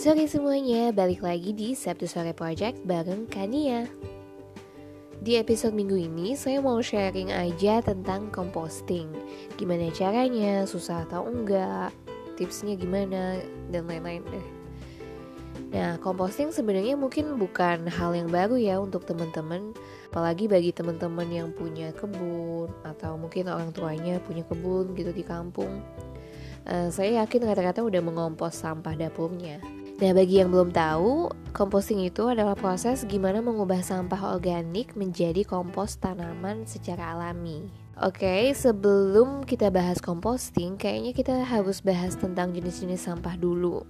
Sore semuanya, balik lagi di Sabtu Sore Project bareng Kania. Di episode minggu ini, saya mau sharing aja tentang composting. Gimana caranya, susah atau enggak, tipsnya gimana, dan lain-lain. Deh Nah, composting sebenarnya mungkin bukan hal yang baru ya untuk teman-teman, apalagi bagi teman-teman yang punya kebun atau mungkin orang tuanya punya kebun gitu di kampung. Uh, saya yakin rata-rata udah mengompos sampah dapurnya. Nah, bagi yang belum tahu, composting itu adalah proses gimana mengubah sampah organik menjadi kompos tanaman secara alami. Oke, okay, sebelum kita bahas composting, kayaknya kita harus bahas tentang jenis-jenis sampah dulu.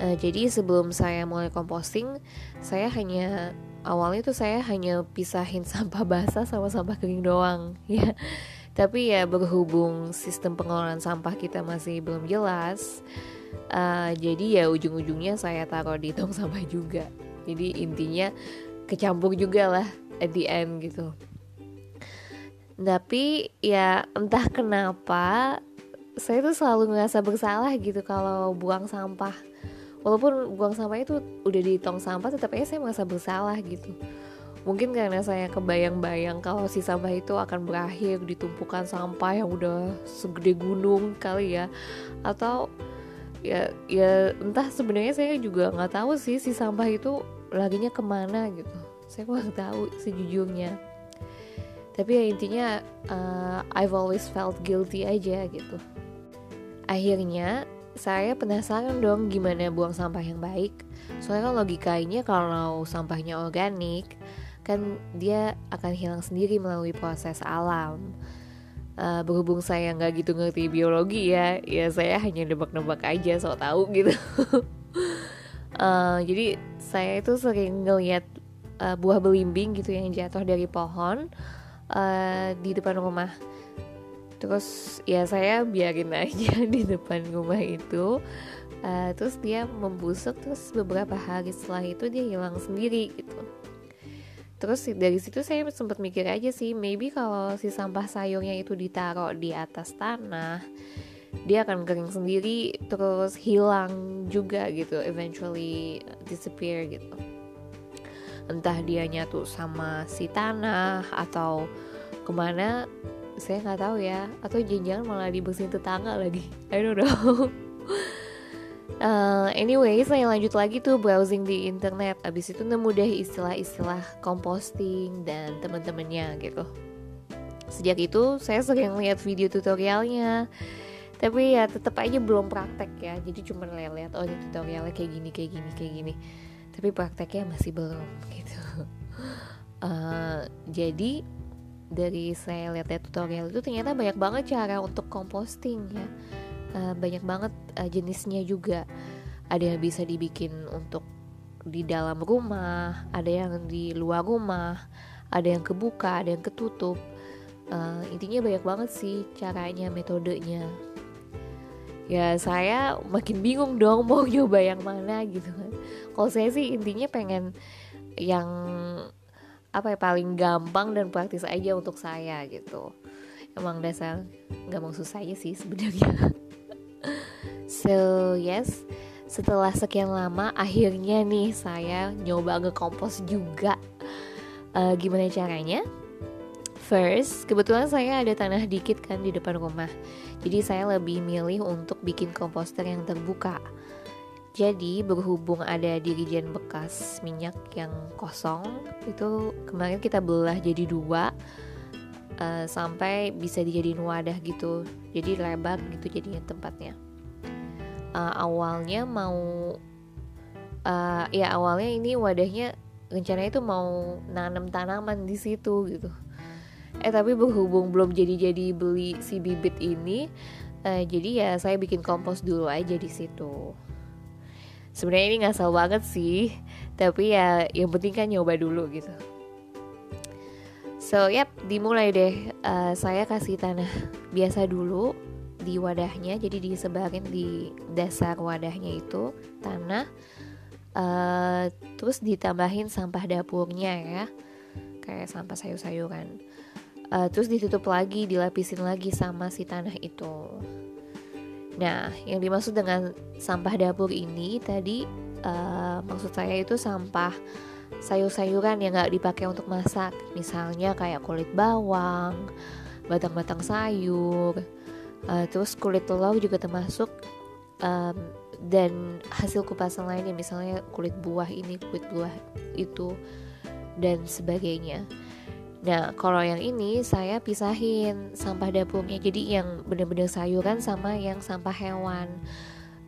Uh, jadi sebelum saya mulai composting, saya hanya awalnya tuh saya hanya pisahin sampah basah sama sampah kering doang, ya. Tapi ya berhubung sistem pengelolaan sampah kita masih belum jelas, uh, jadi ya ujung-ujungnya saya taruh di tong sampah juga. Jadi intinya kecampur juga lah at the end gitu. Tapi ya entah kenapa saya tuh selalu ngerasa bersalah gitu kalau buang sampah walaupun buang sampah itu udah di tong sampah tetap aja saya merasa bersalah gitu mungkin karena saya kebayang-bayang kalau si sampah itu akan berakhir di tumpukan sampah yang udah segede gunung kali ya atau ya ya entah sebenarnya saya juga nggak tahu sih si sampah itu laginya ke mana gitu saya kurang tahu sejujurnya tapi ya intinya uh, I've always felt guilty aja gitu akhirnya saya penasaran dong gimana buang sampah yang baik. Soalnya kan logikanya kalau sampahnya organik, kan dia akan hilang sendiri melalui proses alam. Uh, berhubung saya nggak gitu ngerti biologi ya, ya saya hanya nebak-nebak aja so tahu gitu. uh, jadi saya itu sering ngeliat uh, buah belimbing gitu yang jatuh dari pohon uh, di depan rumah. Terus ya saya biarin aja di depan rumah itu. Uh, terus dia membusuk terus beberapa hari setelah itu dia hilang sendiri gitu terus dari situ saya sempat mikir aja sih maybe kalau si sampah sayurnya itu ditaruh di atas tanah dia akan kering sendiri terus hilang juga gitu eventually disappear gitu. Entah dia nyatu sama si tanah atau ke mana saya nggak tahu ya. Atau jangan malah dibersihin tetangga lagi. I don't know uh, anyway saya lanjut lagi tuh browsing di internet. Abis itu nemu deh istilah-istilah composting dan teman-temannya gitu. Sejak itu saya sering lihat video tutorialnya. Tapi ya tetap aja belum praktek ya. Jadi cuma lihat-lihat oh ini tutorialnya kayak gini kayak gini kayak gini. Tapi prakteknya masih belum gitu. Uh, jadi dari saya lihat tutorial itu ternyata banyak banget cara untuk composting ya uh, banyak banget uh, jenisnya juga. Ada yang bisa dibikin untuk di dalam rumah ada yang di luar rumah ada yang kebuka ada yang ketutup. Uh, intinya banyak banget sih caranya metodenya. Ya saya makin bingung dong mau nyoba yang mana gitu kan. Kalau saya sih intinya pengen yang apa ya paling gampang dan praktis aja untuk saya gitu. Emang dasar nggak mau susah aja sih sebenarnya so yes setelah sekian lama akhirnya nih saya nyoba ngekompos juga uh, gimana caranya First, kebetulan saya ada tanah dikit kan di depan rumah. Jadi saya lebih milih untuk bikin komposter yang terbuka. Jadi berhubung ada dirijen bekas minyak yang kosong itu kemarin kita belah jadi dua uh, sampai bisa dijadiin wadah gitu. Jadi lebar gitu jadinya tempatnya. Uh, awalnya mau uh, ya awalnya ini wadahnya rencana itu mau nanam tanaman di situ gitu. Eh tapi berhubung belum jadi-jadi beli si bibit ini, uh, jadi ya saya bikin kompos dulu aja di situ. Sebenarnya ini ngasal banget sih tapi ya yang penting kan nyoba dulu gitu. So yap dimulai deh. Uh, saya kasih tanah biasa dulu di wadahnya jadi disebarin di dasar wadahnya itu tanah uh, terus ditambahin sampah dapurnya ya kayak sampah sayur-sayuran. Uh, terus ditutup lagi dilapisin lagi sama si tanah itu. Nah, yang dimaksud dengan sampah dapur ini tadi uh, maksud saya itu sampah sayur-sayuran yang nggak dipakai untuk masak. Misalnya kayak kulit bawang batang-batang sayur uh, terus kulit telur juga termasuk um, dan hasil kupasan lainnya misalnya kulit buah ini kulit buah itu dan sebagainya Nah, kalau yang ini saya pisahin sampah dapurnya. Jadi yang benar-benar sayuran sama yang sampah hewan.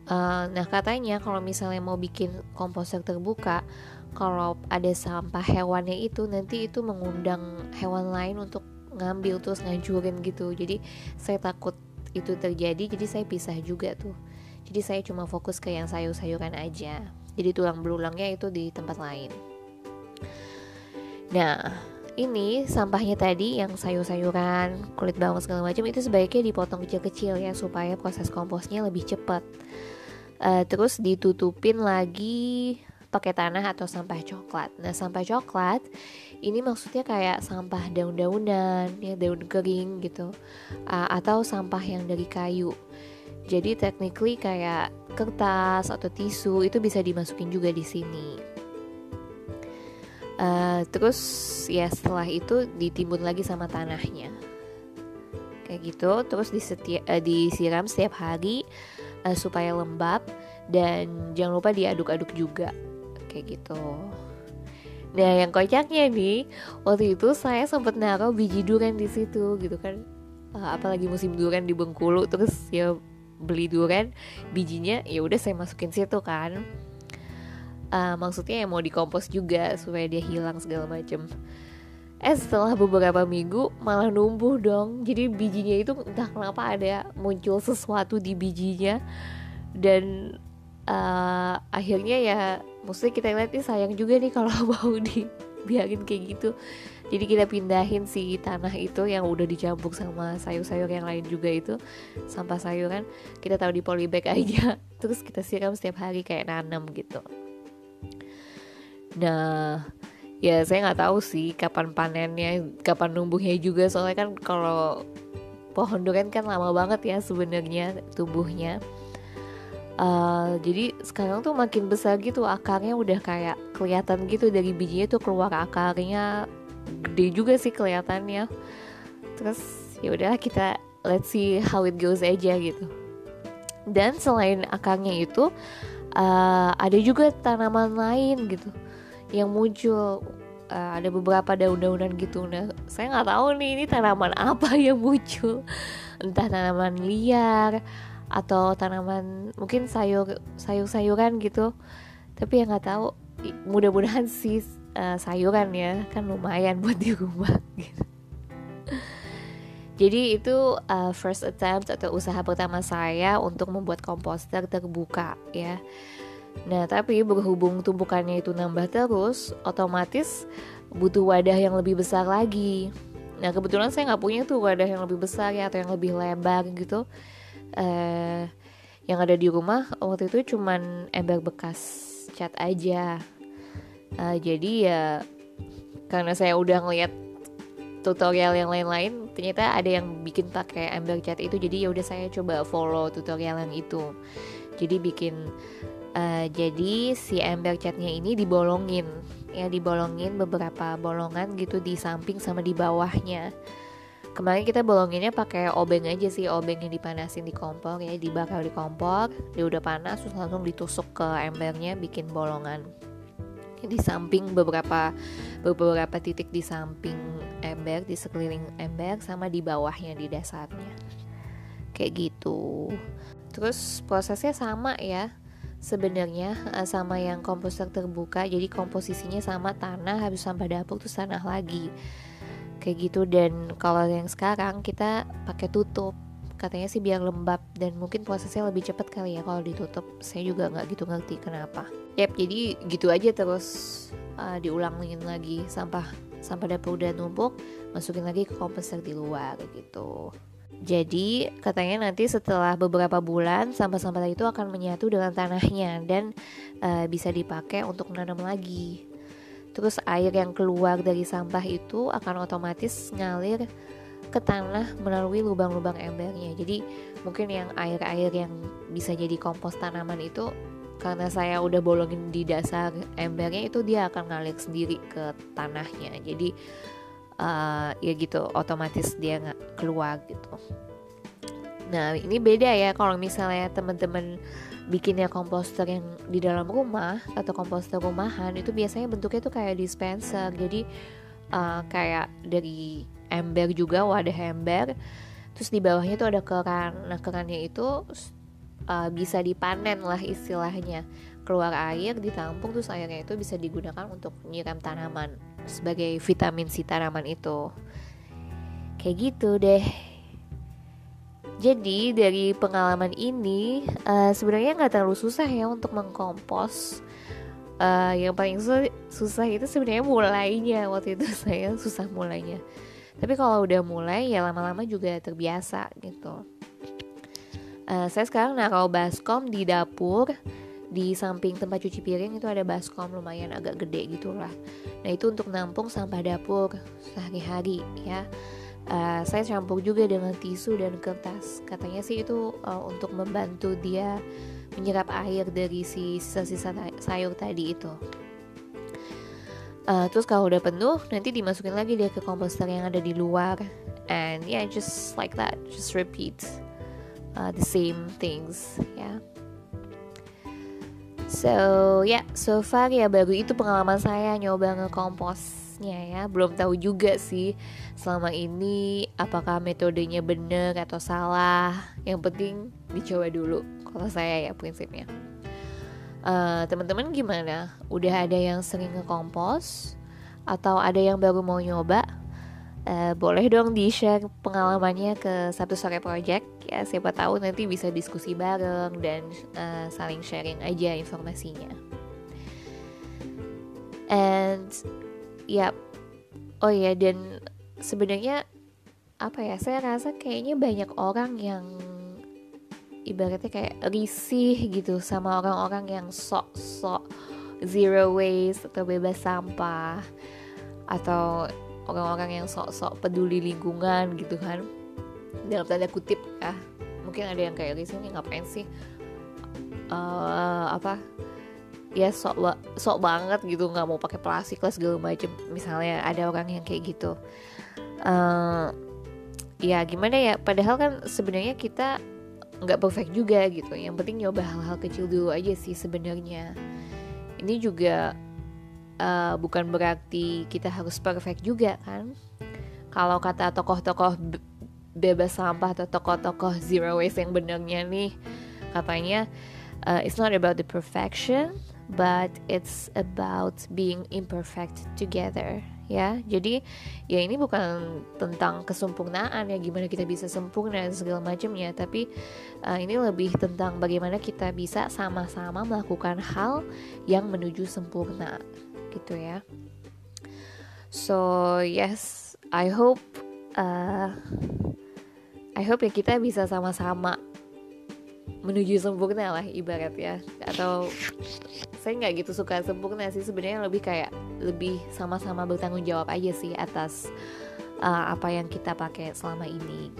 Uh, nah, katanya kalau misalnya mau bikin komposter terbuka, kalau ada sampah hewannya itu nanti itu mengundang hewan lain untuk ngambil terus ngancurin gitu. Jadi saya takut itu terjadi, jadi saya pisah juga tuh. Jadi saya cuma fokus ke yang sayur-sayuran aja. Jadi tulang belulangnya itu di tempat lain. Nah, ini sampahnya tadi yang sayur-sayuran, kulit bawang segala macam itu sebaiknya dipotong kecil-kecil ya supaya proses komposnya lebih cepat. Uh, terus ditutupin lagi pakai tanah atau sampah coklat. Nah, sampah coklat ini maksudnya kayak sampah daun-daunan, ya daun kering gitu. Uh, atau sampah yang dari kayu. Jadi technically kayak kertas atau tisu itu bisa dimasukin juga di sini. Uh, terus ya setelah itu ditimbun lagi sama tanahnya kayak gitu terus disetia, uh, disiram setiap hari uh, supaya lembab dan jangan lupa diaduk-aduk juga kayak gitu. Nah yang kocaknya nih waktu itu saya sempat naruh biji durian di situ gitu kan. Uh, apalagi musim durian di Bengkulu terus ya beli durian bijinya ya udah saya masukin situ kan. Uh, maksudnya yang mau dikompos juga supaya dia hilang segala macem. Eh setelah beberapa minggu malah numbuh dong. Jadi bijinya itu entah kenapa ada muncul sesuatu di bijinya. Dan uh, akhirnya ya maksudnya kita lihat nih sayang juga nih kalau mau dibiarin kayak gitu. Jadi kita pindahin si tanah itu yang udah dicampur sama sayur-sayur yang lain juga itu sampah sayuran kita taruh di polybag aja. Terus kita siram setiap hari kayak nanam gitu. Nah, ya saya nggak tahu sih kapan panennya, kapan numbuhnya juga. Soalnya kan kalau pohon durian kan lama banget ya sebenarnya tumbuhnya. Uh, jadi sekarang tuh makin besar gitu akarnya udah kayak kelihatan gitu dari bijinya tuh keluar akarnya gede juga sih kelihatannya. Terus ya udahlah kita let's see how it goes aja gitu. Dan selain akarnya itu uh, ada juga tanaman lain gitu yang muncul uh, ada beberapa daun-daunan gitu nah saya nggak tahu nih ini tanaman apa yang muncul entah tanaman liar atau tanaman mungkin sayur sayur-sayuran gitu tapi yang nggak tahu mudah-mudahan sih uh, sayuran ya kan lumayan buat di rumah gitu jadi itu uh, first attempt atau usaha pertama saya untuk membuat komposter terbuka ya Nah, tapi berhubung tumpukannya itu nambah terus, otomatis butuh wadah yang lebih besar lagi. Nah, kebetulan saya nggak punya tuh wadah yang lebih besar ya atau yang lebih lebar gitu. Eh, yang ada di rumah waktu itu cuman ember bekas cat aja. Uh, jadi ya karena saya udah ngeliat tutorial yang lain-lain ternyata ada yang bikin pakai ember cat itu. Jadi ya udah saya coba follow tutorial yang itu. Jadi bikin uh, jadi si ember catnya ini dibolongin. Ya dibolongin beberapa bolongan gitu di samping sama di bawahnya kemarin kita bolonginnya pakai obeng aja sih obeng yang dipanasin di kompor ya dibakar di kompor dia udah panas terus langsung ditusuk ke embernya bikin bolongan. Di samping beberapa beberapa titik di samping ember di sekeliling ember sama di bawahnya di dasarnya. Kayak gitu. Terus prosesnya sama ya. Sebenarnya uh, sama yang komposter terbuka jadi komposisinya sama tanah habis sampah dapur tuh tanah lagi kayak gitu. Dan kalau yang sekarang kita pakai tutup. Katanya sih biar lembab dan mungkin prosesnya lebih cepat kali ya kalau ditutup. Saya juga nggak gitu ngerti kenapa. Yep jadi gitu aja terus uh, diulangin lagi sampah sampah dapur udah numpuk masukin lagi ke komposter di luar gitu. Jadi katanya nanti setelah beberapa bulan sampah-sampah itu akan menyatu dengan tanahnya dan uh, bisa dipakai untuk menanam lagi. Terus air yang keluar dari sampah itu akan otomatis ngalir ke tanah melalui lubang-lubang embernya. Jadi mungkin yang air-air yang bisa jadi kompos tanaman itu karena saya udah bolongin di dasar embernya itu dia akan ngalir sendiri ke tanahnya jadi uh, ya gitu otomatis dia nggak keluar gitu nah ini beda ya kalau misalnya teman-teman bikinnya komposter yang di dalam rumah atau komposter rumahan itu biasanya bentuknya tuh kayak dispenser. Jadi uh, kayak dari ember juga wadah ember. Terus di bawahnya tuh ada keran nah kerannya itu uh, bisa dipanen lah istilahnya. Keluar air ditampung terus airnya itu bisa digunakan untuk nyiram tanaman sebagai vitamin si tanaman itu. Kayak gitu deh jadi dari pengalaman ini uh, sebenarnya nggak terlalu susah ya untuk mengkompos. Uh, yang paling susah, susah itu sebenarnya mulainya. Waktu itu saya susah mulainya. Tapi kalau udah mulai ya lama-lama juga terbiasa gitu. Uh, saya sekarang naruh baskom di dapur. Di samping tempat cuci piring itu ada baskom lumayan agak gede gitulah. Nah itu untuk nampung sampah dapur sehari-hari ya uh, saya campur juga dengan tisu dan kertas. Katanya sih itu uh, untuk membantu dia menyerap air dari si sisa-sisa sayur tadi itu. Uh, terus kalau udah penuh nanti dimasukin lagi dia ke komposter yang ada di luar. And yeah just like that just repeat uh, the same things ya yeah. so yeah, so far ya baru itu pengalaman saya nyoba ya belum tahu juga sih selama ini apakah metodenya benar atau salah yang penting dicoba dulu kalau saya ya prinsipnya uh, teman-teman gimana? Udah ada yang sering ngekompos atau ada yang baru mau nyoba? Uh, boleh dong di share pengalamannya ke satu sore project ya siapa tahu nanti bisa diskusi bareng dan uh, saling sharing aja informasinya. And ya, oh ya dan sebenarnya apa ya saya rasa kayaknya banyak orang yang ibaratnya kayak risih gitu sama orang-orang yang sok-sok zero waste atau bebas sampah atau orang-orang yang sok-sok peduli lingkungan gitu kan. Dalam tanda kutip ya mungkin ada yang kayak risih nih ngapain sih uh, apa ya sok sok banget gitu nggak mau pakai plastik lah segala macam misalnya ada orang yang kayak gitu. Uh, ya gimana ya padahal kan sebenarnya kita nggak perfect juga gitu. Yang penting nyoba hal-hal kecil dulu aja sih sebenarnya. Ini juga uh, bukan berarti kita harus perfect juga kan? Kalau kata tokoh-tokoh bebas sampah atau tokoh-tokoh zero waste yang benarnya nih katanya uh, it's not about the perfection but it's about being imperfect together ya. Jadi ya ini bukan tentang kesempurnaan ya gimana kita bisa sempurna dan segala macamnya tapi uh, ini lebih tentang bagaimana kita bisa sama-sama melakukan hal yang menuju sempurna gitu ya. So yes I hope uh, I hope ya kita bisa sama-sama menuju sempurna lah ibarat ya atau saya nggak gitu suka sempurna sih sebenarnya lebih kayak lebih sama-sama bertanggung jawab aja sih atas uh, apa yang kita pakai selama ini.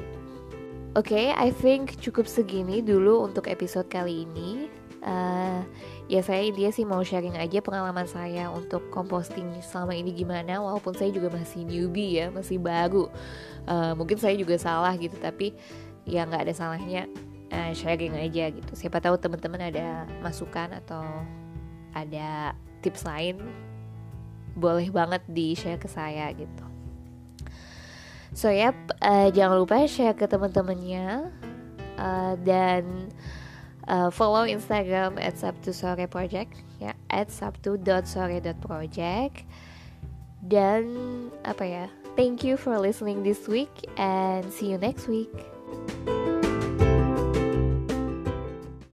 Oke, okay, I think cukup segini dulu untuk episode kali ini. Uh, ya saya dia sih mau sharing aja pengalaman saya untuk composting selama ini gimana. Walaupun saya juga masih newbie ya, masih baru. Uh, mungkin saya juga salah gitu, tapi ya nggak ada salahnya uh, sharing aja gitu. Siapa tahu teman-teman ada masukan atau ada tips lain boleh banget di share ke saya gitu. So yep uh, jangan lupa share ke teman-temannya uh, dan uh, follow Instagram at Sabtu Sore Project ya at sabtu.sore.project dan apa ya thank you for listening this week and see you next week